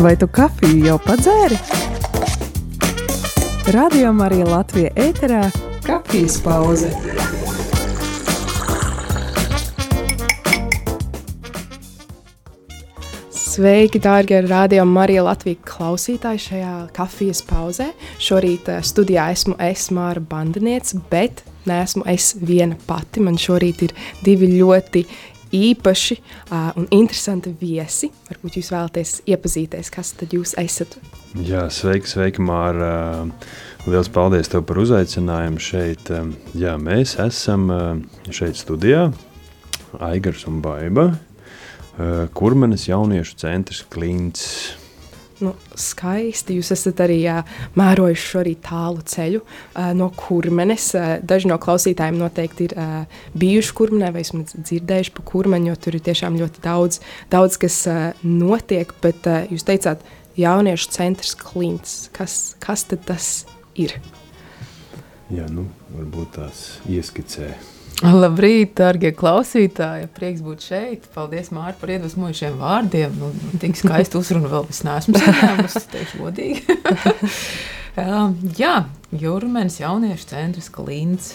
Vai tu kafiju jau padzēri? Radio Marija Latvija ēterā - kafijas pauze. Sveiki, dārgie radio Marija Latvija klausītāji šajā kafijas pauzē. Šorīt eh, studijā esmu es Māra Bandiniece, bet neesmu es viena pati. Man šorīt ir divi ļoti īpaši uh, un interesanti viesi. Varbūt jūs vēlaties iepazīties, kas tad jūs esat. Jā, sveiki, sveiki Māra. Liels paldies tev par uzaicinājumu šeit. Jā, mēs esam šeit studijā, Aigars un Baiba, Kurmenes jauniešu centrs Klints nu, skaisti. Jūs esat arī jā, mērojuši šo arī tālu ceļu uh, no kurmenes. Uh, daži no klausītājiem noteikti ir uh, bijuši kurmenē vai dzirdējuši par kurmeni, jo tur ir tiešām ļoti daudz, daudz kas uh, notiek. Bet uh, jūs teicāt, jauniešu centrs klints. Kas, kas tad tas ir? Jā, nu, varbūt tās ieskicē Labrīt, darbie klausītāji! Prieks būt šeit. Paldies, Mārtiņ, par iedvesmojošiem vārdiem. Nu, tik skaisti uzrunu vēl es neesmu saņēmusi, teikšu godīgi. Um, jā, Jurmens jauniešu centrs Klīns.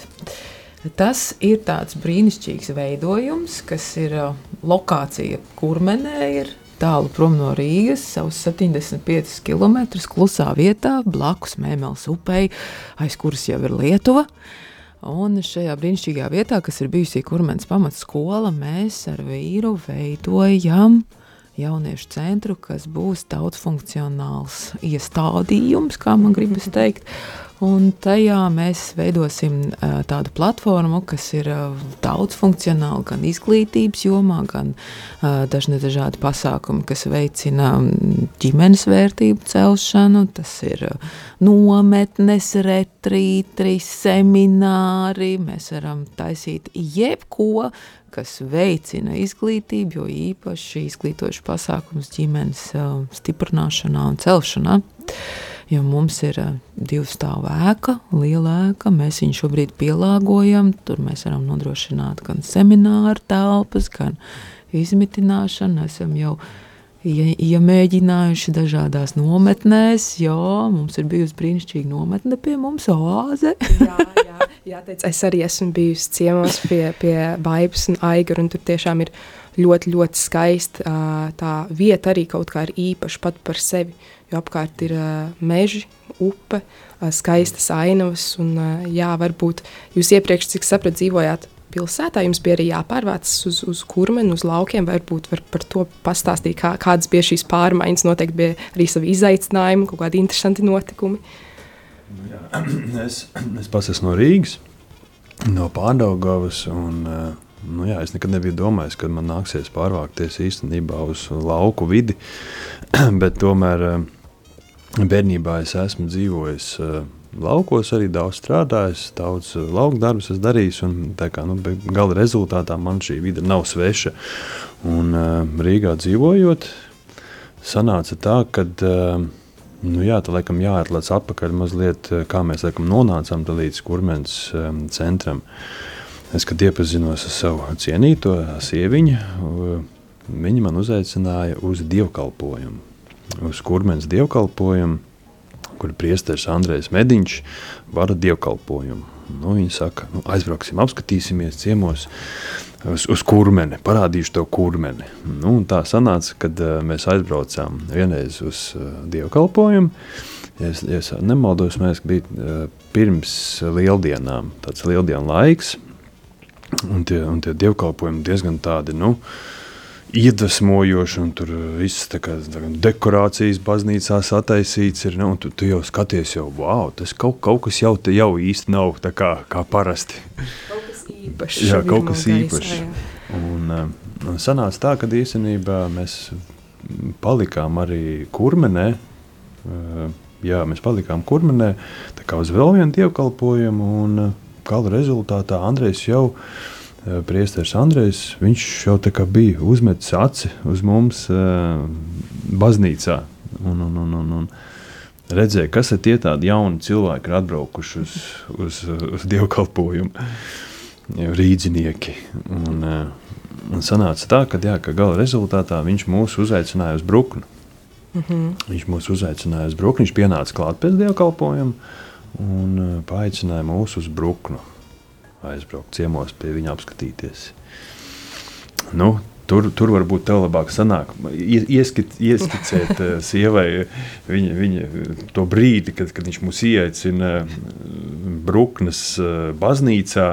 Tas ir tāds brīnišķīgs veidojums, kas ir uh, lokācija kurmenē, ir tālu prom no Rīgas, savus 75 km klusā vietā, blakus Mēnesis upei, aiz kuras jau ir Lietuva. Uh, Un šajā brīnišķīgajā vietā, kas ir bijusi Kurmens pamatskola, mēs ar vīru veidojam jauniešu centru, kas būs daudzfunkcionāls iestādījums, kā man gribas teikt. Un tajā mēs veidosim uh, tādu platformu, kas ir uh, daudzfunkcionāla gan izglītības jomā, gan uh, dažne dažādi pasākumi, kas veicina ģimenes vērtību celšanu. Tas ir nometnes, retrīti, semināri. Mēs varam taisīt jebko, kas veicina izglītību, jo īpaši izglītošu pasākums ģimenes uh, stiprināšanā un celšanā. Uh, jo mums ir uh, divu stāvu ēka, liela ēka. Mēs viņu šobrīd pielāgojam. Tur mēs varam nodrošināt gan semināru telpas, gan izmitināšanu. Esam jau iemēģinājuši dažādās nometnēs. Jā, mums ir bijusi brīnišķīga nometne pie mums, oāze. jā, jā, jāteic, es arī esmu bijusi ciemos pie, pie Baibas un Aigara, un tur tiešām ir ļoti, ļoti skaista tā vieta arī kaut kā ir īpaša pat par sevi jo apkārt ir meži, upe, skaistas ainavas. Un, jā, varbūt jūs iepriekš, cik sapratu, dzīvojāt pilsētā, jums bija arī jāpārvācas uz, uz kurmeni, uz laukiem. Varbūt var par to pastāstīt, kā, kādas bija šīs pārmaiņas. Noteikti bija arī savi izaicinājumi, kaut kādi interesanti notikumi. Nu jā, es, es pats esmu no Rīgas, no Pārdaugavas. Un, nu jā, es nekad nebiju domājis, ka man nāksies pārvākties īstenībā uz lauku vidi, bet tomēr Bērnībā es esmu dzīvojis uh, laukos, arī daudz strādājis, daudz uh, lauku darbus esmu darījis. Un, kā, nu, gala rezultātā man šī vide nav sveša. Un, uh, Rīgā dzīvojot, sanāca tā, ka uh, nu, jā, tā laikam jāatlaiž atpakaļ mazliet, kā mēs laikam, nonācām līdz kurmens um, centram. Es, kad iepazinos ar savu cienīto sieviņu, viņa man uzaicināja uz dievkalpojumu uz kurmens dievkalpojumu, kur priesteris Andrejs Mediņš vada dievkalpojumu. Nu, viņi saka, nu, aizbrauksim, apskatīsimies ciemos uz, uz kurmeni, parādīšu tev kurmeni. Nu, tā sanāca, kad uh, mēs aizbraucām vienreiz uz uh, dievkalpojumu. Ja es, ja es nemaldos, mēs bijām uh, pirms lieldienām, tāds lieldienu laiks, un tie, un tie dievkalpojumi diezgan tādi, nu, uh, iedvesmojoši, un tur viss tā kā, tā dekorācijas baznīcā sataisīts ir, ne, un tu, tu jau skaties jau, wow, tas kaut, kaut kas jau jau īsti nav tā kā, kā parasti. Kaut kas īpašs. Jā, kaut kas īpašs. Un, eh, un sanāca tā, ka īstenībā mēs palikām arī kurmenē, eh, jā, mēs palikām kurmenē, tā kā uz vēl vienu dievkalpojumu, un gala eh, rezultātā Andrejs jau Eh, Priesteris Andrejs, viņš jau tā kā bija uzmetis aci uz mums uh, baznīcā. Un, un, un, un, un redzēja, kas ir tie tādi jauni cilvēki, kas atbraukuši uz, uz, uz dievkalpojumu, rīdzinieki. Un, uh, un sanāca tā, ka, jā, ka gala rezultātā viņš mūs uzaicināja uz Bruknu. Mm -hmm. Viņš mūs uzaicināja uz Brukni. Viņš pienāca klāt pēc dievkalpojuma un paaicināja mūs uz Bruknu. Aizbraukt ciemos pie viņa apskatīties. Nu, Tur, tur varbūt tev labāk sanāk, ieskit, ieskicēt uh, sievai viņa, viņa to brīdi, kad, kad viņš mūs ieaicina Bruknes uh, baznīcā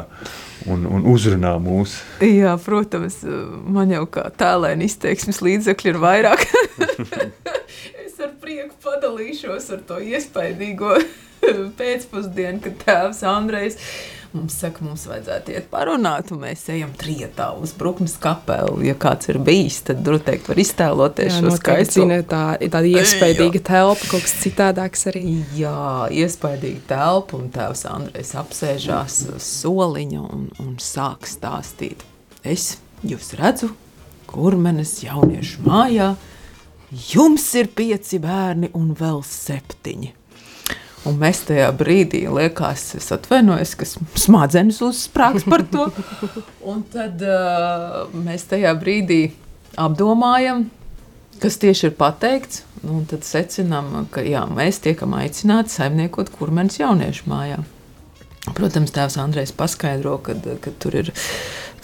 un, un uzrunā mūs. Jā, protams, man jau kā tēlēna izteiksmes līdzekļi ir vairāk. es ar prieku padalīšos ar to iespaidīgo pēcpusdienu, kad tēvs Andrejs mums saka, mums vajadzētu iet parunāt, un mēs ejam trietā uz Bruknes kapeli. Ja kāds ir bijis, tad noteikti var iztēloties Jā, šo skaisto. Tā ir tāda iespaidīga telpa, kaut kas citādāks arī. Jā, iespaidīga telpa, un tēvs Andrejs apsēžās soliņa un, un sāk stāstīt. Es jūs redzu, kurmenes jauniešu mājā, jums ir pieci bērni un vēl septiņi. Un mēs tajā brīdī liekas, es atvainojos, ka smadzenes uzsprāgs par to. Un tad uh, mēs tajā brīdī apdomājam, kas tieši ir pateikts. Un tad secinām, ka jā, mēs tiekam aicināti saimniekot kurmenes jauniešu mājā. Protams, tēvs Andrejs paskaidro, ka, ka tur ir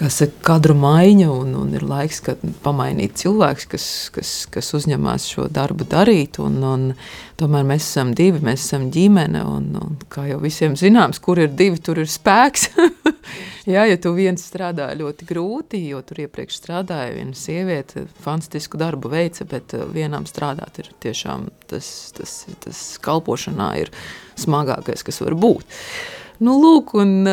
saka, kadru maiņa un, un ir laiks, pamainīt cilvēks, kas, kas, kas uzņemās šo darbu darīt. Un, un, tomēr mēs esam divi, mēs esam ģimene. Un, un, kā jau visiem zināms, kur ir divi, tur ir spēks. Jā, ja tu viens strādā ļoti grūti, jo tur iepriekš strādāja viena sieviete, fantastisku darbu veica, bet uh, vienam strādāt ir tiešām tas, tas, tas kalpošanā ir smagākais, kas var būt. Nu, lūk, un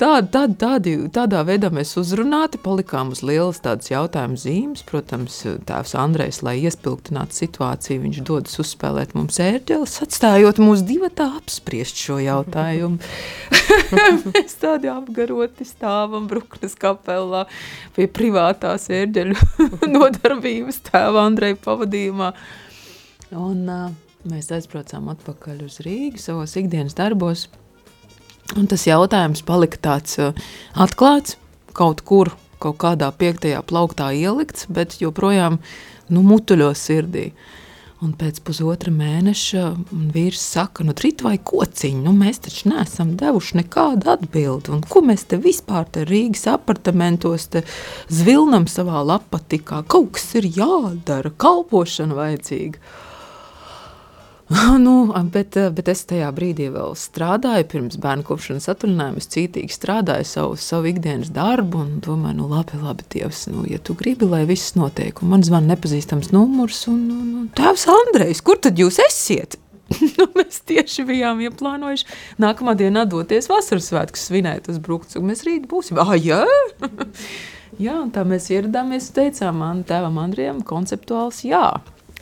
tā, tā, tādi, tādā veidā mēs uzrunāti, palikām uz lielas tādas jautājumu zīmes. Protams, tēvs Andrejs, lai iespilgtinātu situāciju, viņš dodas uzspēlēt mums ērģeles, atstājot mūs divi tā apspriest šo jautājumu. mēs tādi apgaroti stāvam Bruknes kapelā pie privātās ērģeļu nodarbības tēva Andreja pavadījumā. Un uh, mēs aizbraucām atpakaļ uz Rīgu savos ikdienas darbos. Un tas jautājums palika tāds uh, atklāts, kaut kur, kaut kādā piektajā plauktā ielikts, bet joprojām nu, mutuļo sirdī. Un pēc pusotra mēneša vīrs saka, nu, trīt vai kociņi, nu, mēs taču neesam devuši nekādu atbildi. Un ko mēs te vispār te Rīgas apartamentos te zvilnam savā lapatikā? Kaut kas ir jādara, kalpošana vajadzīga. nu, bet, bet es tajā brīdī vēl strādāju, pirms bērnu kopšanas atvaļinājuma. Es cītīgi strādāju savu, savu ikdienas darbu un domāju, nu, labi, labi, Dievs, nu, ja tu gribi, lai viss notiek. Un man zvana nepazīstams numurs, un, un, un tēvs Andrejs, kur tad jūs esiet? nu, mēs tieši bijām ieplānojuši nākamā dienā doties vasaras svētkus svinēt uz Bruktu. Mēs rīt būsim. Ah, jā! jā, un tā mēs ieradāmies un teicām man tēvam Andrijam konceptuāls jā.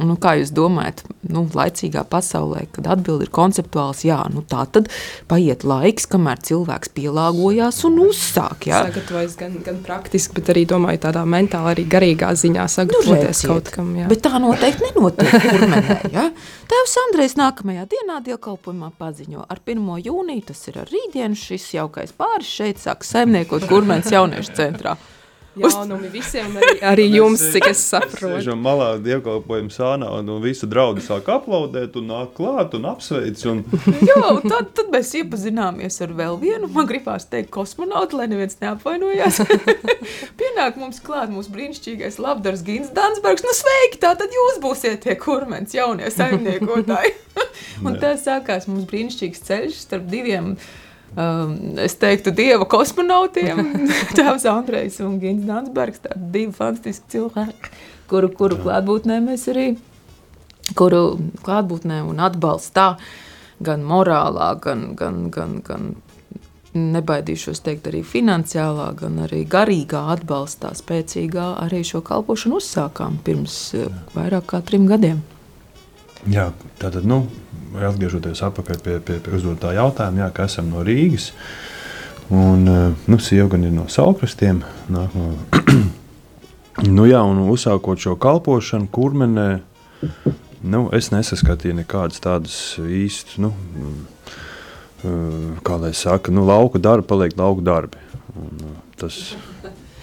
Nu, kā jūs domājat, nu, laicīgā pasaulē, kad atbildi ir konceptuāls, jā, nu, tā tad paiet laiks, kamēr cilvēks pielāgojās un uzsāk. Jā. Sagatavojas gan, gan praktiski, bet arī domāju tādā mentāli, arī garīgā ziņā sagatavoties nu, kaut kam. Jā. Bet tā noteikti nenotiek kurmenē, ja? Tēvs Andrejs nākamajā dienā dievkalpojumā paziņo ar 1. jūniju, tas ir ar rītdienu, šis jaukais pāris šeit sāk saimniekot kurmenes jauniešu centrā jaunumi visiem, arī, arī jums, cik es saprotu. Sēžam malā dievkalpojumu sānā un, un visu draudu sāk aplaudēt un nāk klāt un apsveic. Un... Jā, un tad, tad mēs iepazināmies ar vēl vienu, man gribās teikt kosmonautu, lai neviens neapvainojās. Pienāk mums klāt mūsu brīnišķīgais labdars Gins Dansbergs. Nu sveiki, tā tad jūs būsiet tie kurmens jaunie saimniekotāji. un tā sākās mums brīnišķīgs ceļš starp diviem um, es teiktu, dieva kosmonautiem, Tēvs Andrejs un Gins Dansbergs, tādi divi fantastiski cilvēki, kuru, kuru klātbūtnē mēs arī, kuru klātbūtnē un atbalstā, gan morālā, gan, gan, gan, gan nebaidīšos teikt arī finansiālā, gan arī garīgā atbalstā, spēcīgā arī šo kalpošanu uzsākām pirms uh, vairāk kā trim gadiem. Jā, tātad, nu, atgriežoties atpakaļ pie, pie, pie uzdotā jautājuma, jā, ka esam no Rīgas. Un, eh, nu, sieva gan ir no Saukrastiem. Nāk no, nu, jā, un uzsākot šo kalpošanu, kurmenē, nu, es nesaskatīju nekādas tādas īstas, nu, eh, kā lai saka, nu, lauku darbi paliek lauku darbi. Un, eh, tas,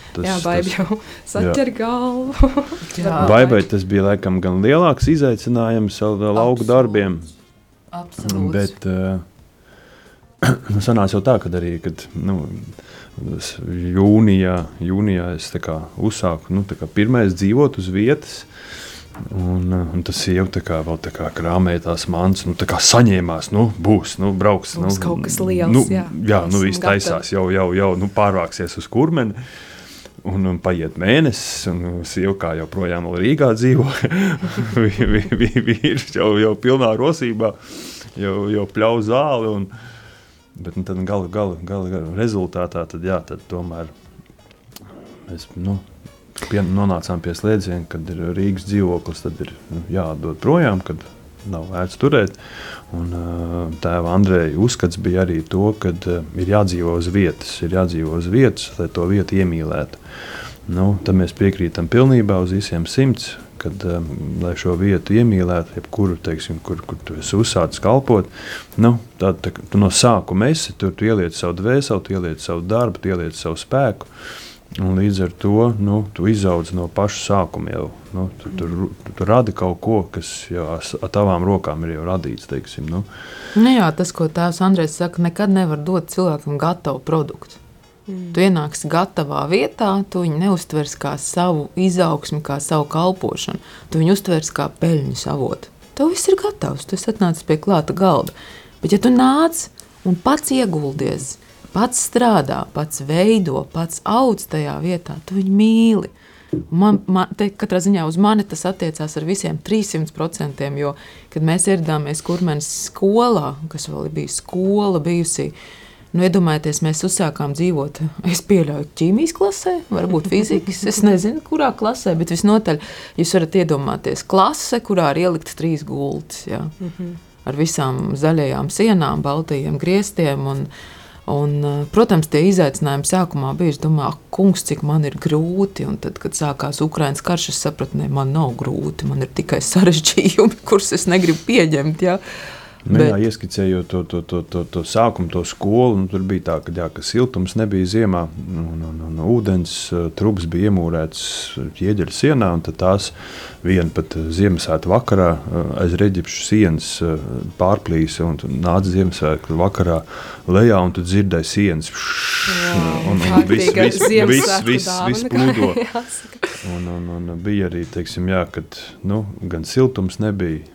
Tas, jā, baiba jau saķer galvu. Baibai tas bija laikam gan lielāks izaicinājums ar lauku darbiem. Absolūti. Bet uh, nu, sanāca jau tā, ka arī kad, nu, jūnijā, jūnijā es kā, uzsāku nu, kā, pirmais dzīvot uz vietas. Un, un tas jau tā kā, tā kā krāmēja tās mans, nu, tā kā saņēmās, nu, būs, nu, brauks. Būs nu, kaut kas liels, nu, jā. Jā, nu, viss taisās, jau, jau, jau nu, pārvāksies uz kurmeni. Un, un paiet mēnesis, un sieva kā joprojām Rīgā dzīvo. Vīrs jau, jau pilnā rosībā, jau, jau pļauj zāli. Un, bet nu, tad gala, gala, gala, gala rezultātā tad, jā, tad tomēr mēs nu, pie, nonācām pie slēdziena, kad ir Rīgas dzīvoklis, tad ir nu, jāatdod projām, kad nav vērts turēt. Un, tēva Andreja uzskats bija arī to, ka ir jādzīvo uz vietas, ir jādzīvo uz vietas, lai to vietu iemīlētu. Nu, tad mēs piekrītam pilnībā uz visiem simts, kad, lai šo vietu iemīlētu, jebkuru, teiksim, kur, kur tu esi uzsācis kalpot, nu, tad tā, tu no sākuma esi, tur tu ieliec savu dvēseli, tu ieliec savu darbu, tu ieliec savu spēku. Un līdz ar to nu, tu izaudzi no paša sākuma jau. Nu, tu, tu, tu, tu radi kaut ko, kas jau ar tavām rokām ir jau radīts. Teiksim, nu. Nu jā, tas, ko tēvs Andrēs saka, nekad nevar dot cilvēkam gatavu produktu. Mm. Tu ienāksi gatavā vietā, tu viņu neustvers kā savu izaugsmu, kā savu kalpošanu. Tu viņu uztvers kā peļņas avotu. Tev viss ir gatavs, tu esi atnācis pie klāta galda. Bet, ja tu nāc un pats ieguldies, pats strādā, pats veido, pats audz tajā vietā, tu viņu mīli. Man, man, te, katrā ziņā uz mani tas attiecās ar visiem 300%. Jo, kad mēs ieradāmies kurmenes skolā, kas vēl bija skola bijusi, nu, iedomājieties, mēs uzsākām dzīvot. Es pieļauju ķīmijas klasē, varbūt fizikas. Es nezinu, kurā klasē, bet visnotaļ jūs varat iedomāties klase, kurā ir ieliktas trīs gultas. Ja, -hmm. Ar visām zaļajām sienām, baltajiem griestiem. Un, Un, protams, tie izaicinājumi sākumā bija. Es domāju, ak, kungs, cik man ir grūti. Un tad, kad sākās Ukraiņas karš, es sapratu, ka man nav grūti. Man ir tikai sarežģījumi, kurus es negribu pieņemt. Ja? Nu, Bet... jā, ieskicējot to, to, to, to, to sākumu, to skolu, nu, tur bija tā, ka, jā, ka siltums nebija ziemā, un, un, un ūdens uh, trubs bija iemūrēts ķieģeļa sienā, un tās viena pat Ziemassvētku vakarā uh, aiz reģipšu sienas pārplīsa, un nāca Ziemassvētku vakarā lejā, un tu dzirdēji sienas. Wow, un, un viss vis, vis, vis, vis plūdo. Un, un, un bija arī, teiksim, jā, kad nu, gan siltums nebija,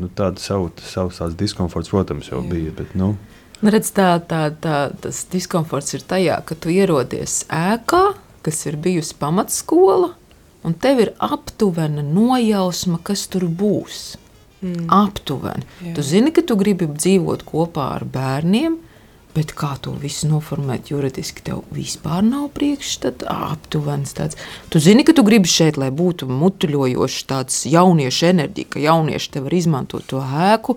nu, tāda savu, savs diskomforts, protams, jau Jā. bija. Bet, nu. Nu, redz, tā, tā, tā, tas diskomforts ir tajā, ka tu ierodies ēkā, kas ir bijusi pamatskola, un tev ir aptuvena nojausma, kas tur būs. Mm. Aptuveni. Jā. Tu zini, ka tu gribi dzīvot kopā ar bērniem, Bet kā to visu noformēt juridiski, tev vispār nav priekšstats aptuvens tāds. Tu zini, ka tu gribi šeit, lai būtu mutuļojošs tāds jauniešu enerģija, ka jaunieši te var izmantot to ēku.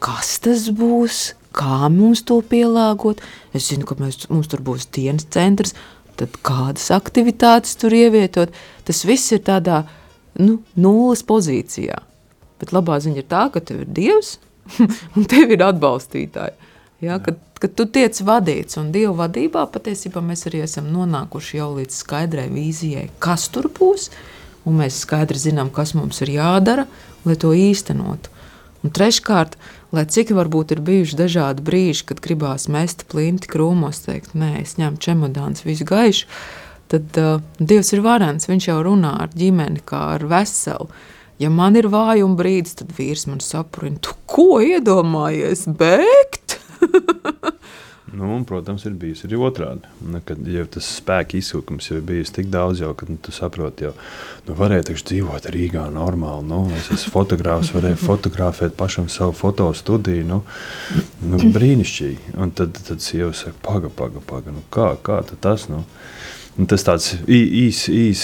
Kas tas būs? Kā mums to pielāgot? Es zinu, ka mēs, mums tur būs dienas centrs, tad kādas aktivitātes tur ievietot. Tas viss ir tādā nu, nulles pozīcijā. Bet labā ziņa ir tā, ka tev ir Dievs un tev ir atbalstītāji. Ja, kad, kad tu tiec vadīts un Dieva vadībā, patiesībā mēs arī esam nonākuši jau līdz skaidrai vīzijai, kas tur būs. Un mēs skaidri zinām, kas mums ir jādara, lai to īstenotu. Un treškārt, lai cik varbūt ir bijuši dažādi brīži, kad gribās mest plinti krūmos, teikt, nē, es ņemu čemodāns visu gaišu, tad uh, Dievs ir varens, viņš jau runā ar ģimeni kā ar veselu. Ja man ir vājuma brīdis, tad vīrs man saprina, tu ko iedomājies, bēgt? nu, un, protams, ir bijis arī otrādi. Nu, kad jau tas spēka izsūkums jau ir bijis tik daudz, jau, ka nu, tu saproti, jau nu, varēja taču dzīvot Rīgā normāli. Nu, es esmu fotogrāfs, varēju fotografēt pašam savu fotostudiju. Nu, nu, brīnišķīgi. Un tad, tad sieva saka, paga, paga, paga. Nu, kā, kā tas? Nu? Tas tāds īs, īs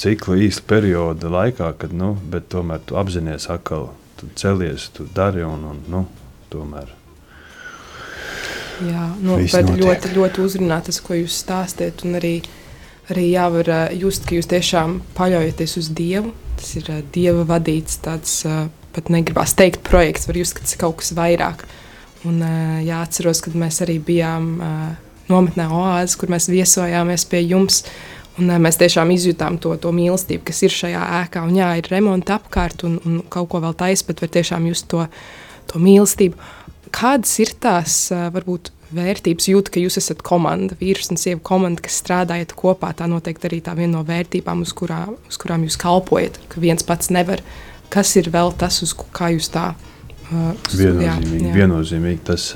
cikla, īs perioda laikā, kad nu, tomēr tu apzinājies, atkal tu celies, tu dari un, un nu, tomēr. Jā, nu, bet notiek. ļoti, ļoti uzrunā tas, ko jūs stāstāt. Arī, arī jā, var just, ka jūs tiešām paļaujaties uz Dievu. Tas ir uh, Dieva vadīts tāds, uh, pat negribās teikt, projekts, var just, ka tas ir kaut kas vairāk. Un jāatceros, kad mēs arī bijām nometnē Oāzes, kur mēs viesojāmies pie jums. Un, mēs tiešām izjutām to, to mīlestību, kas ir šajā ēkā. Un, jā, ir remonta apkārt un, un kaut ko vēl taisa, bet var tiešām just to, to mīlestību. Kādas ir tās varbūt vērtības, jūt, ka jūs esat komanda, vīrs un sieva komanda, kas strādājat kopā. Tā noteikti arī tā viena no vērtībām, uz, kurā, uz kurām jūs kalpojat, ka viens pats nevar. Kas ir vēl tas, uz kā jūs tā uh, viennozīmīgi, jā, jā. viennozīmīgi tas,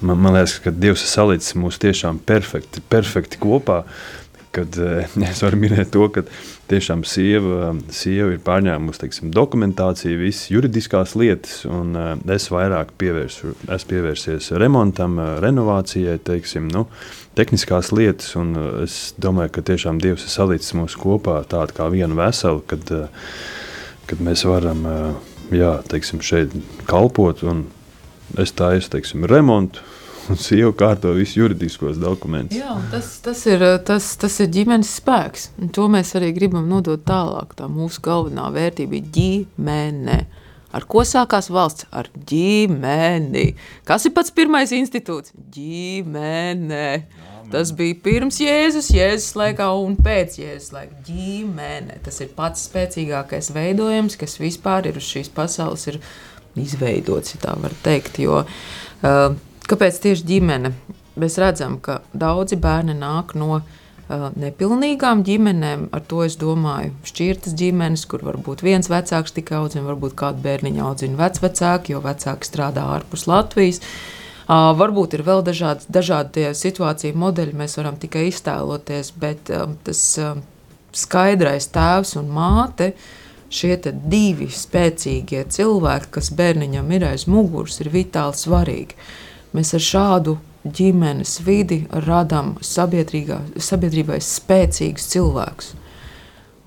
man, man liekas, ka Dievs ir salicis mūs tiešām perfekti, perfekti kopā. Kad es varu minēt to, ka tiešām sieva, sieva ir pārņēmusi teiksim, dokumentāciju, visas juridiskās lietas, un uh, es vairāk pievērsu, es pievērsies remontam, uh, renovācijai, teiksim, nu, tehniskās lietas. Es domāju, ka tiešām Dievs ir salicis mūs kopā tādu kā vienu veselu, kad, kad mēs varam jā, teiksim, šeit kalpot. Es taisu teiksim, remontu, un sieva kārto visus juridiskos dokumentus. Jā, tas, tas, ir, tas, tas ir ģimenes spēks. Un to mēs arī gribam nodot tālāk. Tā mūsu galvenā vērtība ir ģimene. Ar ko sākās valsts? Ar ģimeni. Kas ir pats pirmais institūts? Ģimene. Tas bija pirms Jēzus, Jēzus laikā un pēc Jēzus laika. Ģimene. Tas ir pats spēcīgākais veidojums, kas vispār ir uz šīs pasaules ir izveidots, ja tā var teikt. Jo, uh, Kāpēc tieši ģimene? Mēs redzam, ka daudzi bērni nāk no uh, nepilnīgām ģimenēm. Ar to es domāju, šķirtas ģimenes, kur varbūt viens vecāks tikai audzina, varbūt kādu bērniņu audzina vecvecāki, jo vecāki strādā ārpus Latvijas. Uh, varbūt ir vēl dažādi, dažādi situāciju modeļi, mēs varam tikai iztēloties, bet uh, tas uh, skaidrais tēvs un māte, šie divi spēcīgie cilvēki, kas bērniņam ir aiz muguras, ir vitāli svarīgi. Mēs ar šādu ģimenes vidi radām sabiedrībai spēcīgus cilvēkus.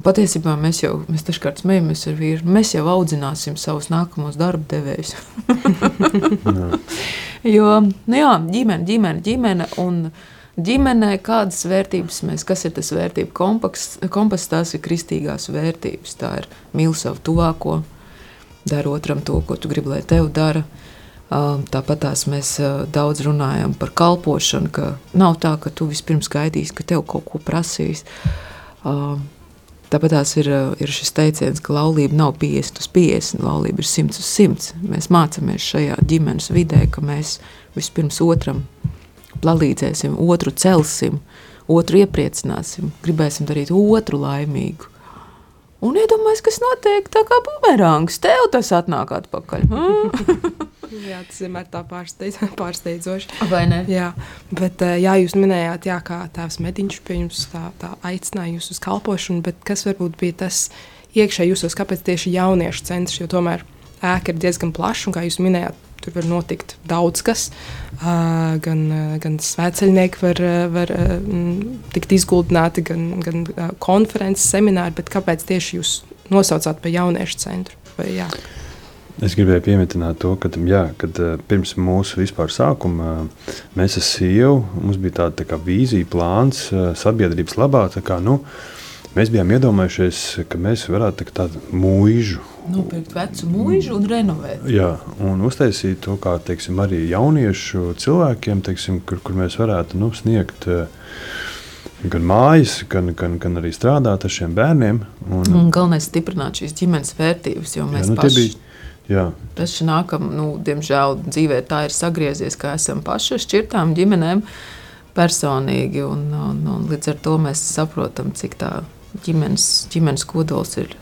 Patiesībā mēs jau mēs dažkārt smējamies ar vīru. Mēs jau audzināsim savus nākamos darba devējus. jo nu jā, ģimene, ģimene, ģimene. Un ģimenē kādas vērtības mēs, kas ir tas vērtību kompas, kompas tās ir kristīgās vērtības. Tā ir mīl savu tuvāko, dara otram to, ko tu gribi, lai tev dara. Tāpat tās mēs daudz runājam par kalpošanu, ka nav tā, ka tu vispirms gaidīsi, ka tev kaut ko prasīs. Tāpat tās ir, ir šis teiciens, ka laulība nav 50 uz 50, laulība ir 100 uz 100. Mēs mācāmies šajā ģimenes vidē, ka mēs vispirms otram palīdzēsim, otru celsim, otru iepriecināsim, gribēsim darīt otru laimīgu. Un iedomājieties, kas notiek tā kā bumerāns. Tev tas atnāk atpakaļ. jā, tas vienmēr tā pārsteidz, pārsteidzoši. Vai ne? Jā, bet jā, jūs minējāt, jā, kā tēvs Mediņš pie jums tā, tā aicināja jūs uz kalpošanu, bet kas varbūt bija tas iekšēji jūsos, kāpēc tieši jauniešu centrs, jo tomēr ēka ir diezgan plaša un, kā jūs minējāt, tur var notikt daudz kas. Uh, gan, gan svētceļnieki var, var uh, tikt izguldināti, gan, gan uh, konferences, semināri, bet kāpēc tieši jūs nosaucāt par jauniešu centru? Vai, jā? Es gribēju pieminēt to, ka jā, kad, pirms mūsu vispār sākuma mēs ar sievu mums bija tāda tā kā vīzija, plāns sabiedrības labā. Kā, nu, mēs bijām iedomājušies, ka mēs varētu tādu mūžu Nopirkt vecu mūžu un renovēt. Jā, un uztaisīt to kā teiksim, arī jauniešu cilvēkiem, teiksim, kur, kur mēs varētu nu, sniegt. Gan mājas, gan, gan, gan arī strādāt ar šiem bērniem. Un, un galvenais ir stiprināt šīs ģimenes vērtības. Jo mēs jā, nu, paši, bija, jā. tas nākam, nu, diemžēl dzīvē tā ir sagriezies, ka esam paši ar šķirtām ģimenēm personīgi. Un, un, un līdz ar to mēs saprotam, cik tā ģimenes, ģimenes kodols ir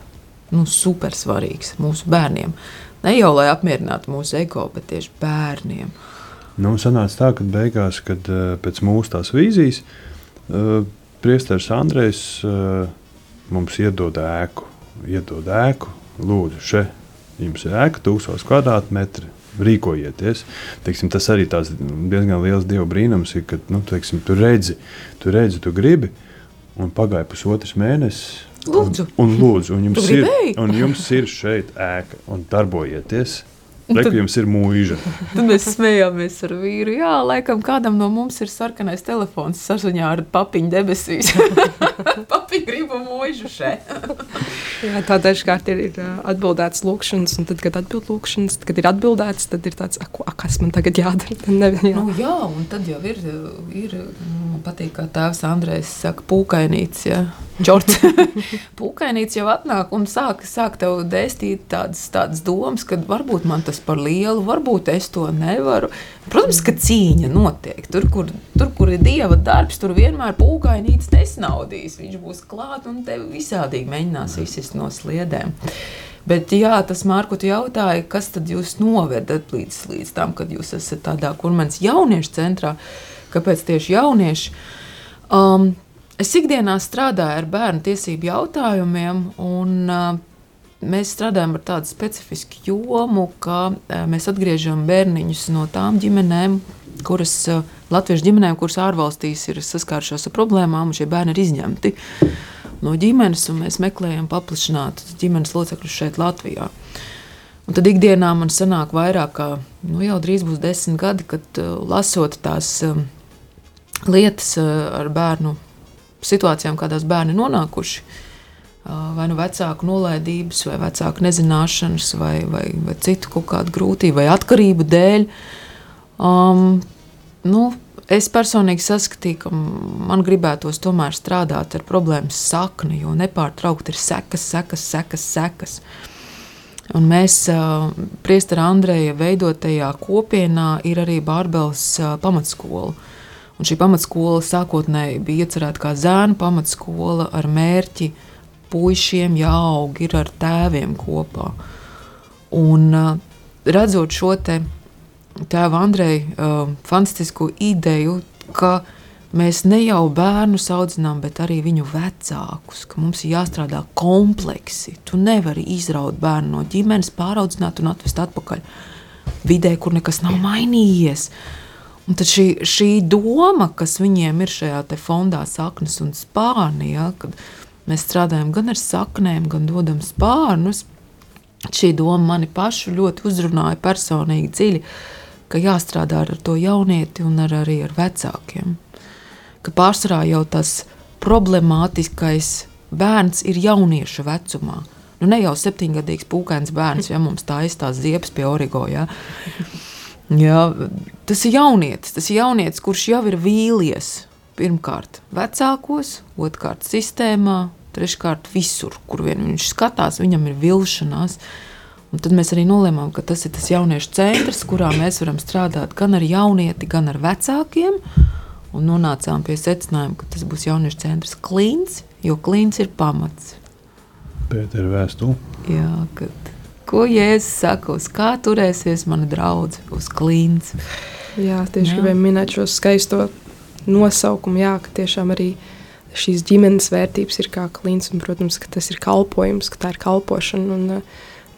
nu, super svarīgs mūsu bērniem. Ne jau lai apmierinātu mūsu ego, bet tieši bērniem. Nu, sanāca tā, ka beigās, kad uh, pēc mūsu tās vīzijas, uh, priesteris Andrejs uh, mums iedod ēku. Iedod ēku, lūdzu, šeit jums ir ēka, 1000 kvadrātmetri. Rīkojieties. Teiksim, tas arī diezgan liels dieva brīnums ir, ka nu, teiksim, tu redzi, tu redzi, tu gribi, un pagāja pusotrs mēnesis, Lūdzu, un, un, lūdzu, un, jums ir, un jums ir šeit ēka, un darbojieties. Reku jums ir mūža. Tad mēs smējāmies ar vīru. Jā, laikam kādam no mums ir sarkanais telefons saziņā ar papiņu debesīs. Papiņu gribu mūžu šeit. Jā, tā dažkārt ir, ir atbildēts lūkšanas, un tad, kad atbild lūkšanas, kad ir atbildēts, tad ir tāds, a, kas man tagad jādara. Ne, jā. Nu, jā, un tad jau ir, ir Man patīk, kā tēvs Andrejs saka, pūkainīts. Ja? Džordžs Pūkainīts jau atnāk un sāk, sāk tev dēstīt tādas, tādas domas, ka varbūt man tas par lielu, varbūt es to nevaru. Protams, ka cīņa notiek. Tur, kur, tur, kur ir dieva darbs, tur vienmēr pūkainīts nesnaudīs. Viņš būs klāt un tev visādīgi mēģinās izsist no sliedēm. Bet, jā, tas Mārku jautāja, kas tad jūs novedat līdz, līdz tam, kad jūs esat tādā kurmens jauniešu centrā? Kāpēc tieši jaunieši? Um, Es ikdienā strādāju ar bērnu tiesību jautājumiem, un mēs strādājam ar tādu specifisku jomu, ka mēs atgriežam bērniņus no tām ģimenēm, kuras latviešu ģimenēm, kuras ārvalstīs ir saskārušās ar problēmām, un šie bērni ir izņemti no ģimenes, un mēs meklējam paplašināt ģimenes locekļus šeit Latvijā. Un tad ikdienā man sanāk vairāk, kā nu, jau drīz būs desmit gadi, kad lasot tās lietas ar bērnu situācijām, kādās bērni nonākuši. Vai nu vecāku nolaidības, vai vecāku nezināšanas, vai, vai, vai citu kaut kādu grūtību, vai atkarību dēļ. Um, nu, es personīgi saskatīju, ka man gribētos tomēr strādāt ar problēmas sakni, jo nepārtraukti ir sekas, sekas, sekas. sekas. Un mēs, uh, Priestera Andreja veidotajā kopienā, ir arī Bārbels uh, pamatskola. Un šī pamatskola sākotnēji bija iecerēta kā zēnu pamatskola ar mērķi puišiem jāaug ir ar tēviem kopā. Un redzot šo te tēva Andreja fantastisku ideju, ka mēs ne jau bērnus audzinām, bet arī viņu vecākus, ka mums ir jāstrādā kompleksi. Tu nevari izraut bērnu no ģimenes, pāraudzināt un atvest atpakaļ vidē, kur nekas nav mainījies. Uh, Un tad šī, šī doma, kas viņiem ir šajā fondā, saknes un spārni, ja, kad mēs strādājam gan ar saknēm, gan dodam spārnus, šī doma mani pašu ļoti uzrunāja personīgi dziļi, ka jāstrādā ar to jaunieti un ar, arī ar vecākiem. Ka pārsvarā jau tas problemātiskais bērns ir jaunieša vecumā. Nu, ne jau septiņgadīgs pūkains bērns, ja mums tā izstāsta ziepes pie origo. Ja. Jā, tas ir jaunietis, tas ir jaunietis, kurš jau ir vīlies. Pirmkārt, vecākos, otrkārt, sistēmā, treškārt, visur, kur vien viņš skatās, viņam ir vilšanās. Un tad mēs arī nolēmām, ka tas ir tas jauniešu centrs, kurā mēs varam strādāt gan ar jaunieti, gan ar vecākiem. Un nonācām pie secinājuma, ka tas būs jauniešu centrs klīns, jo klīns ir pamats. Pētera vēstule. Jā, kad Ko Jēzus saka, uz kā turēsies mana draudzene, uz klīns? Jā, tieši gribēju minēt šo skaisto nosaukumu, jā, ka tiešām arī šīs ģimenes vērtības ir kā klīns, un, protams, ka tas ir kalpojums, ka tā ir kalpošana. Un,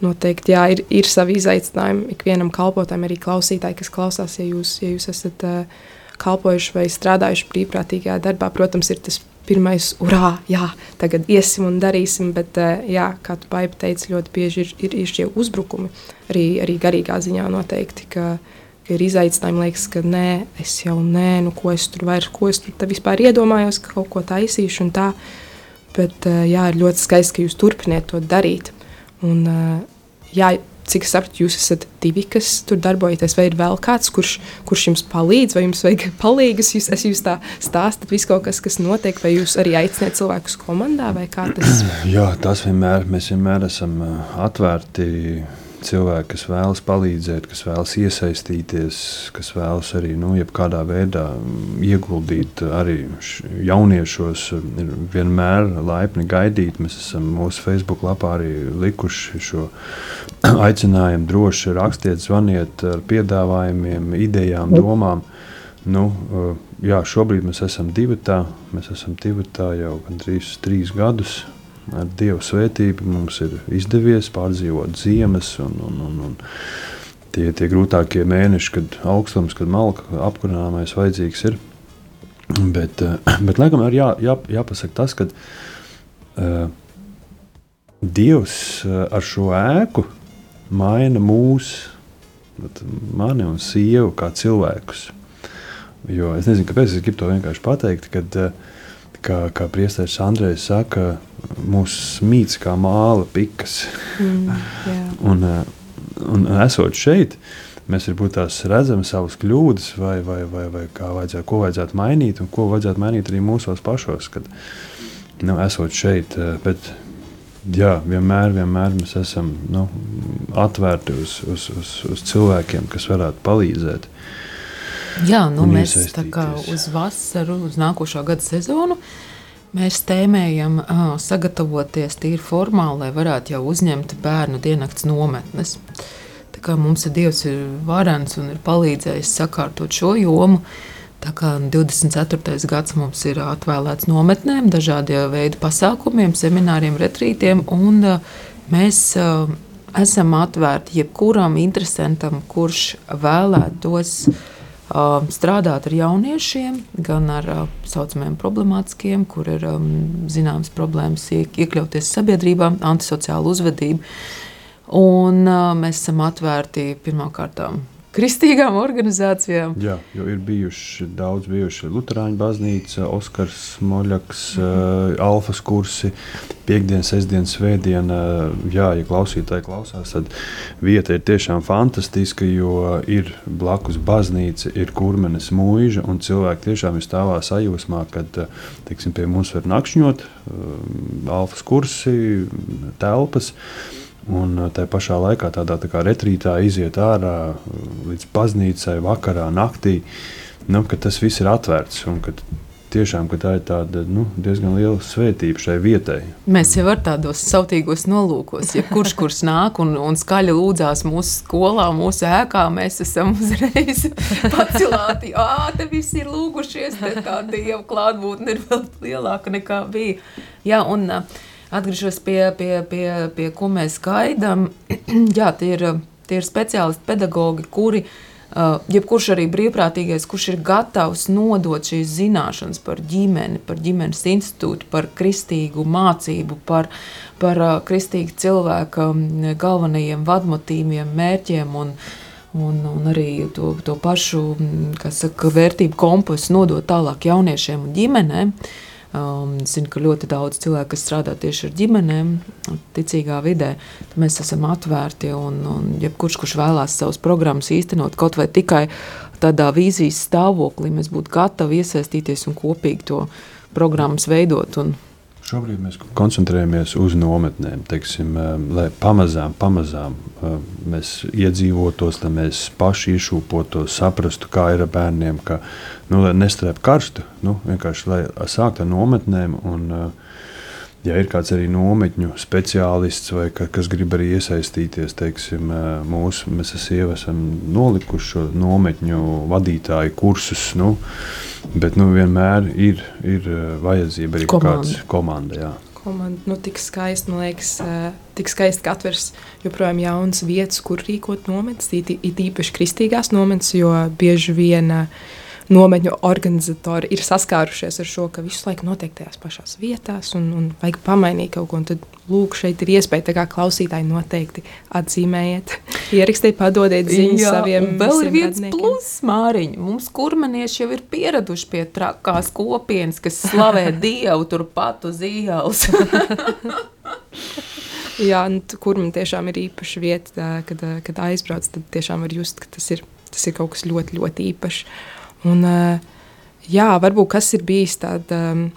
noteikti, jā, ir, ir savi izaicinājumi ikvienam kalpotājam, arī klausītāji, kas klausās, ja jūs, ja jūs esat uh, kalpojuši vai strādājuši brīvprātīgajā darbā, protams, ir tas pirmais, urā, jā, tagad iesim un darīsim, bet, eh, jā, kā tu baiba teici, ļoti bieži ir, ir, ir šie uzbrukumi, arī, arī garīgā ziņā noteikti, ka, ka ir izaicinājumi, liekas, ka nē, es jau nē, nu ko es tur vairs, ko es tur vispār iedomājos, ka kaut ko taisīšu un tā, bet, eh, jā, ir ļoti skaisti, ka jūs turpiniet to darīt, un, eh, jā, cik es saprotu, jūs esat divi, kas tur darbojaties, vai ir vēl kāds, kurš, kurš jums palīdz, vai jums vajag palīgus, jūs, es jūs tā stāstat visu kaut kas, kas notiek, vai jūs arī aicināt cilvēkus komandā, vai kā tas? Jā, tas vienmēr, mēs vienmēr esam atvērti cilvēki, kas vēlas palīdzēt, kas vēlas iesaistīties, kas vēlas arī nu, kādā veidā ieguldīt arī jauniešos, ir vienmēr laipni gaidīt. Mēs esam mūsu Facebook lapā arī likuši šo aicinājumu. Droši rakstiet, zvaniet ar piedāvājumiem, idejām, domām. Nu, jā, šobrīd mēs esam divi tā, mēs esam divi tā jau gandrīz trīs gadus ar Dieva svētību mums ir izdevies pārdzīvot ziemas un, un, un, un tie, tie grūtākie mēneši, kad augstums, kad malka apkurināmais vajadzīgs ir. Bet, eh, bet laikam ir jā, jā, jāpasaka tas, ka uh, Dievs uh, ar šo ēku maina mūs, mani un sievu kā cilvēkus. Jo es nezinu, kāpēc es gribu to vienkārši pateikt, kad uh, kā, kā priesteris Andrejs saka, mūsu smīts kā māla pikas. Mm, un, uh, un esot šeit, mēs varbūt tās redzam savas kļūdas, vai, vai, vai, vai kā vajadzētu, ko vajadzētu mainīt, un ko vajadzētu mainīt arī mūsos pašos, kad nu, esot šeit. Eh, bet, jā, vienmēr, vienmēr mēs esam nu, atvērti uz, uz, uz, uz cilvēkiem, kas varētu palīdzēt. Jā, nu mēs tā kā uz vasaru, uz nākošā gada sezonu. Mēs tēmējam, uh, sagatavoties tīri formāli, lai varētu jau uzņemt bērnu diennakts nometnes. Tā kā mums ir Dievs ir varants un ir palīdzējis sakārtot šo jomu, tā kā 24. gads mums ir atvēlēts nometnēm, dažādiem veidu pasākumiem, semināriem, retrītiem, un uh, mēs uh, esam atvērti jebkuram interesantam, kurš vēlētos uh, strādāt ar jauniešiem, gan ar tā uh, saucamiem problemātiskiem, kur ir um, zināmas problēmas iekļauties sabiedrībā, antisociāla uzvedība. Un uh, mēs esam atvērti pirmkārt kristīgām organizācijām. Jā, jo ir bijuši daudz bijuši Lutāņu baznīca, Oskars Moļaks, mm -hmm. uh, Alfas kursi, piekdienas, sestdienas, svētdiena. Jā, ja klausītāji klausās, tad vieta ir tiešām fantastiska, jo ir blakus baznīca, ir kurmenes mūža, un cilvēki tiešām ir stāvā sajūsmā, kad teiksim, pie mums var nakšņot, uh, Alfas kursi, telpas. Uh, Un uh, tā pašā laikā tādā tā kā retrītā iziet ārā uh, līdz baznīcai, vakarā, naktī. Nu, tas viss ir atvērts un ka tiešām ka tā ir tāda, nu, diezgan liela svētība šai vietai. Mēs jau ar tādos sautīgos nolūkos, ja kurš kurš nāk un, un skaļi lūdzās mūsu skolā, mūsu ēkā, mēs esam uzreiz pacelāti. Jā, te visi ir lūgušies, te tā dieva klātbūtne ir vēl lielāka nekā bija. Jā, un, uh, Atgriežos pie, pie, pie, pie ko mēs gaidām. Jā, tie ir, tie ir speciālisti, pedagogi, kuri, uh, jebkurš arī brīvprātīgais, kurš ir gatavs nodot šīs zināšanas par ģimeni, par ģimenes institūtu, par kristīgu mācību, par, par uh, kristīgu cilvēku um, galvenajiem vadmotīviem, mērķiem un, un, un arī to, to pašu saka, vērtību kompasu nodot tālāk jauniešiem un ģimenēm. Uh, Um, zinu, ka ļoti daudz cilvēku, kas strādā tieši ar ģimenēm, ticīgā vidē, mēs esam atvērti. Un, un jebkurš, kurš vēlās savus programmas īstenot kaut vai tikai tādā vīzijas stāvoklī, mēs būtu gatavi iesaistīties un kopīgi to programmas veidot. Un, Šobrīd mēs koncentrējamies uz nometnēm, teiksim, um, lai pamazām, pamazām um, mēs iedzīvotos, lai mēs paši izšūpotos, saprastu, kā ir ar bērniem, ka nu, lai nestrēp karstu, nu, vienkārši lai sāktu ar nometnēm. Un, uh, ja ir kāds arī nometņu speciālists vai ka, kas grib arī iesaistīties, teiksim, uh, mūsu, mēs esam, nolikuši šo nometņu vadītāju kursus, nu, bet nu, vienmēr ir, ir uh, vajadzība arī komanda. kāds komanda. Jā. Komanda, nu, tik skaisti, man liekas, tik skaisti, ka atvers joprojām jaunas vietas, kur rīkot nometnes, it īpaši kristīgās nometnes, jo bieži vien uh, nometņu organizatori ir saskārušies ar šo, ka visu laiku notiek tajās pašās vietās un, un vajag pamainīt kaut ko. Tad, lūk, šeit ir iespēja, tā kā klausītāji noteikti atzīmējiet, ierakstiet, padodiet ziņas Jā, saviem. Vēl ir viens plus, Māriņ, mums kurmenieši jau ir pieraduši pie trakās kopienas, kas slavē Dievu turpat uz ielas. Jā, nu, kur man tiešām ir īpaša vieta, kad, kad aizbrauc, tad tiešām var just, ka tas ir, tas ir kaut kas ļoti, ļoti īpašs. Un, jā, varbūt kas ir bijis tāds.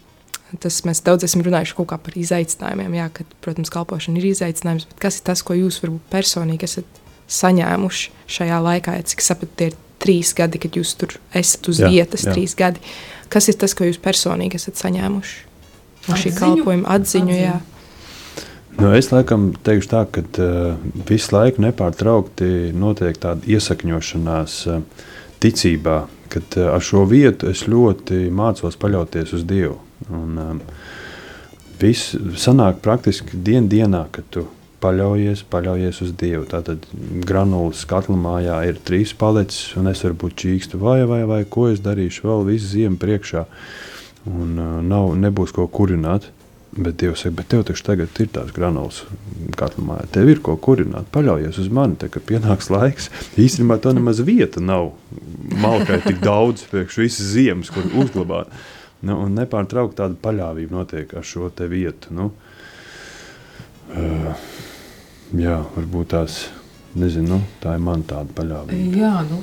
Tas mēs daudz esam runājuši par izaicinājumiem. Jā, kad, protams, kalpošana ir izaicinājums, bet kas ir tas, ko jūs varbūt personīgi esat saņēmuši šajā laikā? Ja, cik saprotu, tie ir trīs gadi, kad jūs tur esat uz jā, vietas, jā. trīs gadi. Kas ir tas, ko jūs personīgi esat saņēmuši no šī kalpojuma atziņu? atziņu. Nu, es laikam teikšu tā, ka uh, visu laiku nepārtraukti notiek tāda iesakņošanās uh, ticībā, kad eh, ar šo vietu es ļoti mācos paļauties uz Dievu. Un, um, viss sanāk praktiski dien dienā, kad tu paļaujies, paļaujies uz Dievu. Tātad granulas katla mājā ir trīs palecis, un es varu būt čīkstu vai, vai, vai ko es darīšu vēl visu ziemu priekšā. Un uh, nav, nebūs ko kurināt. Bet Dievs saka, bet tev taču tagad ir tās granulas katlā. Tev ir ko kurināt, paļaujies uz mani. Tad, kad pienāks laiks, īstenībā tā nemaz vieta nav. Malkai tik daudz, priekš visas ziemas, kur uzglabāt. Nu, un nepārtraukti tāda paļāvība notiek ar šo vietu. Nu, uh, jā, varbūt tās nezinu, nu, tā ir man tāda paļāvība. Jā, nu,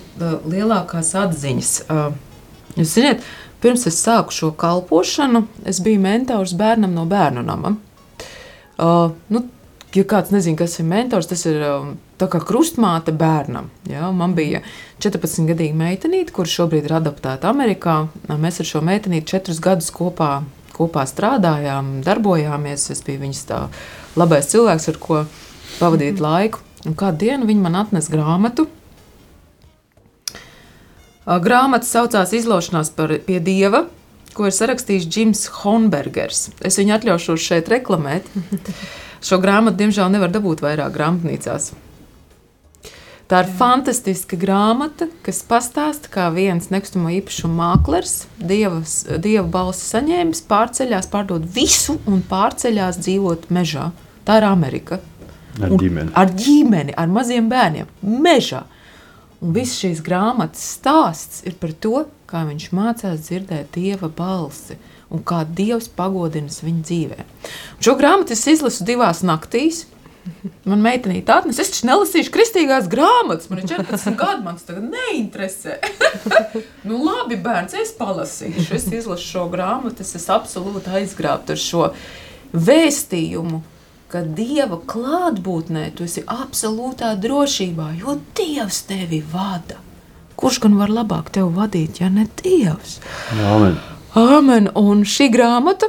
lielākās atziņas. Jūs zināt, pirms es sāku šo kalpošanu, es biju mentors bērnam no bērnu nama. Uh, nu, ja kāds nezina, kas ir mentors, tas ir um, kā krustmāte bērnam. Ja? Man bija 14 gadīga meitenīte, kurš šobrīd ir adaptēta Amerikā. Mēs ar šo meitenīti četrus gadus kopā, kopā strādājām, darbojāmies. Es biju viņas tā labais cilvēks, ar ko pavadīt mm -hmm. laiku. Un kādu dienu viņa man atnesa grāmatu. Grāmata saucās Izlaušanās par, pie dieva, ko ir sarakstījis Džims Honbergers. Es viņu atļaušos šeit reklamēt. Šo grāmatu, diemžēl, nevar dabūt vairāk grāmatnīcās. Tā ir fantastiska grāmata, kas pastāsta, kā viens nekustamo īpašumu mākslinieks, dievas, dieva balsi saņēmis, pārceļās, pārdod visu un pārceļās dzīvot mežā. Tā ir Amerika. Ar ģimeni. Un ar ģimeni, ar maziem bērniem, mežā. Un viss šīs grāmatas stāsts ir par to, kā viņš mācās dzirdēt dieva balsi un kā Dievs pagodinās viņa dzīvē. Un šo grāmatu es izlasu divās naktīs. Man meitenīte atnesa, es taču nelasīšu kristīgās grāmatas. Man ir 14 gadi, man tas tagad neinteresē. nu, labi, bērns, es palasīšu. Es izlasu šo grāmatu, es esmu absolūti aizgrābta ar šo vēstījumu, ka Dieva klātbūtnē tu esi absolūtā drošībā, jo Dievs tevi vada. Kurš gan var labāk tevi vadīt, ja ne Dievs? Amen. Amen. Un šī grāmata,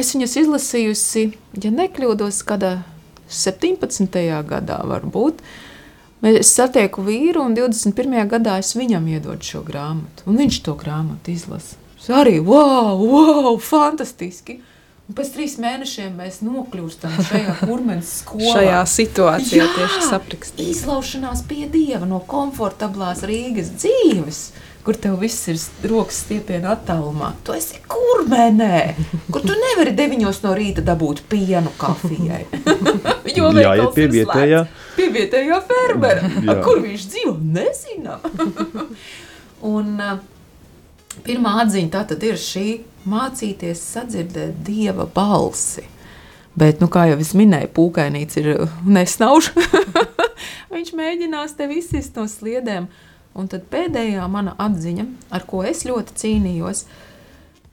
es viņas izlasījusi, ja nekļūdos, kādā 17. gadā varbūt. Es satieku vīru, un 21. gadā es viņam iedodu šo grāmatu. Un viņš to grāmatu izlasa. Es arī, wow, wow, fantastiski! Un pēc trīs mēnešiem mēs nokļūstam šajā kurmenes skolā. šajā situācijā Jā, tieši saprakstīta. Izlaušanās pie Dieva no komfortablās Rīgas dzīves kur tev viss ir rokas stiepienā attālumā. Tu esi kurmenē, kur tu nevari deviņos no rīta dabūt pienu kafijai. jo Jā, ja pie vietējā. Pie vietējā fermera. Kur viņš dzīvo, nezinām. Un pirmā atziņa tā tad ir šī mācīties sadzirdēt Dieva balsi. Bet, nu, kā jau es minēju, pūkainīts ir nesnauž. viņš mēģinās tevi izsist no sliedēm. Uh, Un tad pēdējā mana atziņa, ar ko es ļoti cīnījos,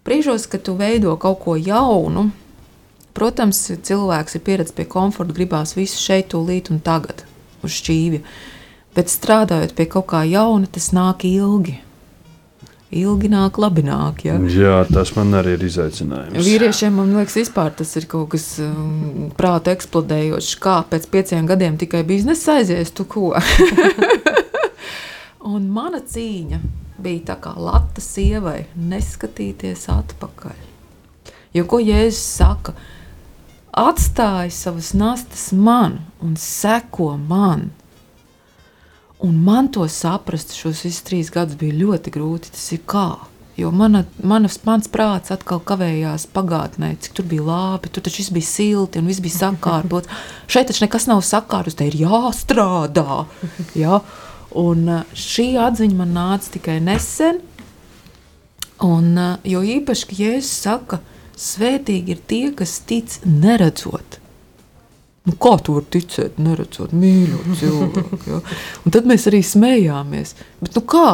brīžos, kad tu veido kaut ko jaunu, protams, cilvēks ir pieredzējis pie komforta, gribās visu šeit, tūlīt un tagad uz šķīvja. Bet strādājot pie kaut kā jauna, tas nāk ilgi. Ilgi nāk, labi nāk. Ja? Jā, tas man arī ir izaicinājums. Vīriešiem, man liekas, vispār tas ir kaut kas um, prāta eksplodējošs. Kā pēc pieciem gadiem tikai biznesa aizies, tu ko? Un mana cīņa bija tā kā lata sievai, neskatīties atpakaļ. Jo ko Jēzus saka? Atstāj savas nastas man un seko man. Un man to saprast šos visus trīs gadus bija ļoti grūti. Tas ir kā? Jo mana, manas, mans prāts atkal kavējās pagātnē, cik tur bija labi, tur taču viss bija silti un viss bija sakārtots. Šeit taču nekas nav sakārtots, te ir jāstrādā. Ja? Un uh, šī atziņa man nāca tikai nesen. Un, uh, jo īpaši, ka Jēzus saka, svētīgi ir tie, kas tic neredzot. Nu, kā tu vari ticēt, neredzot, mīļot cilvēku? Ja? Un tad mēs arī smējāmies. Bet, nu kā?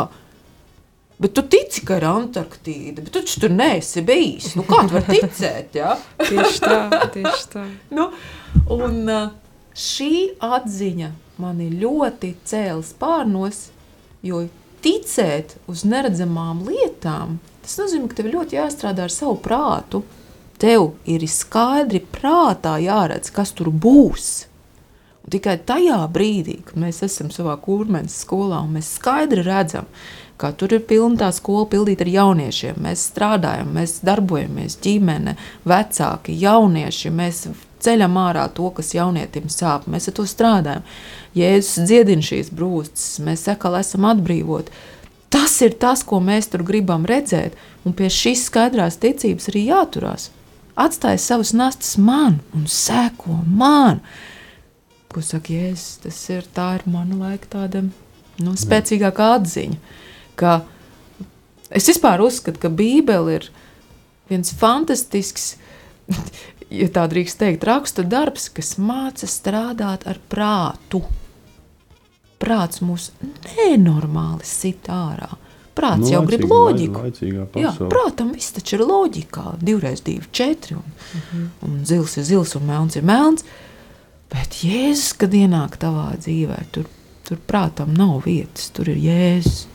Bet tu tici, ka ir Antarktīda, bet tu tur neesi bijis. Nu, kā tu vari ticēt? Ja? tieši tā, tieši tā. nu, un uh, šī atziņa mani ļoti cēlis pārnos, jo ticēt uz neredzamām lietām, tas nozīmē, ka tev ļoti jāstrādā ar savu prātu. Tev ir skaidri prātā jāredz, kas tur būs. Un tikai tajā brīdī, kad mēs esam savā kurmenes skolā un mēs skaidri redzam, ka tur ir pilna tā skola pildīta ar jauniešiem. Mēs strādājam, mēs darbojamies, ģimene, vecāki, jaunieši. Mēs ceļam ārā to, kas jaunietim sāp. Mēs ar to strādājam. Jēzus dziedina šīs brūces, mēs atkal esam atbrīvoti. Tas ir tas, ko mēs tur gribam redzēt, un pie šīs skaidrās ticības arī jāturās. Atstāj savus nastas man un seko man. Ko saka Jēzus? Tas ir tā ir mana laika tāda nu, spēcīgākā atziņa. Ka es vispār uzskatu, ka Bībele ir viens fantastisks, ja tā drīkst teikt, raksta darbs, kas māca strādāt ar prātu prāts mūs nenormāli sit ārā. Prāts Nu, jau grib laicīga, loģiku. laicīgā Jā, prātam, viss taču ir loģikā. Divreiz divi, četri. Un, mm -hmm. un zils ir zils, un melns ir melns. Bet Jēzus, kad ienāk tavā dzīvē, tur, tur prātam nav vietas, tur ir Jēzus.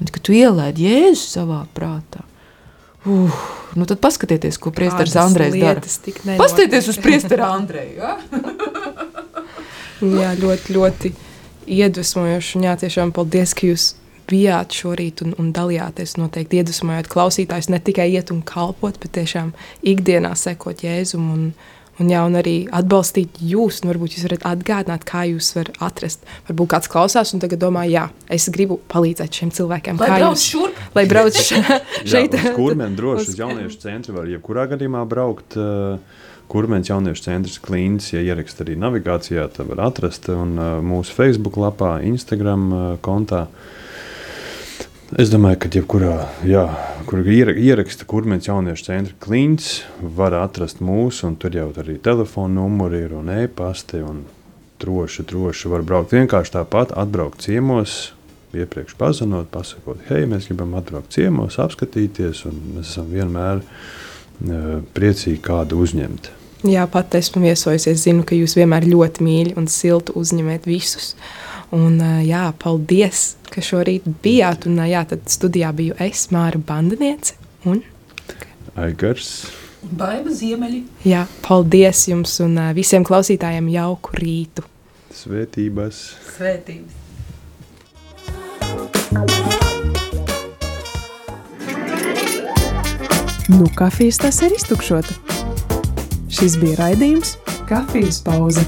Un, kad tu ielaidi Jēzu savā prātā, uh, nu tad paskatieties, ko priesteris Andrejs dara. Paskatieties uz priesteru Andreju. Ja? Jā, ļoti, ļoti iedvesmojoši. Un jā, tiešām paldies, ka jūs bijāt šorīt un, un dalījāties. Noteikti iedvesmojot klausītājus ne tikai iet un kalpot, bet tiešām ikdienā sekot Jēzum un, un, jā, un arī atbalstīt jūs. Un varbūt jūs varat atgādināt, kā jūs varat atrast. Varbūt kāds klausās un tagad domā, jā, es gribu palīdzēt šiem cilvēkiem. Lai brauc jūs- šurp. Lai brauc še- šeit. Jā, uz kurmēm droši uz- jauniešu centru var jebkurā gadījumā braukt. Uh, Kurmēns jauniešu centrs klīns, ja ierakst arī navigācijā, tad var atrast un uh, mūsu Facebook lapā, Instagram uh, kontā. Es domāju, ka jebkurā, jā, kur ieraksta kurmēns jauniešu centra klīns, var atrast mūsu, un tur jau arī telefona numuri ir un e-pasti, un droši, droši var braukt vienkārši tāpat, atbraukt ciemos, iepriekš pazvanot, pasakot, hei, mēs gribam atbraukt ciemos, apskatīties, un mēs esam vienmēr uh, priecīgi kādu uzņemt. Jā, pat esmu viesojusies. Zinu, ka jūs vienmēr ļoti mīļi un silti uzņemat visus. Un, jā, paldies, ka šorīt bijāt. Un, jā, tad studijā biju es, Māra Bandiniece. Un, Aigars, Baiba ziemeļi. jā, paldies jums un visiem klausītājiem jauku rītu. svētības! Svētības. Nu, kafijas tas ir iztukšota. Šis bija raidījums Kafijas pauze.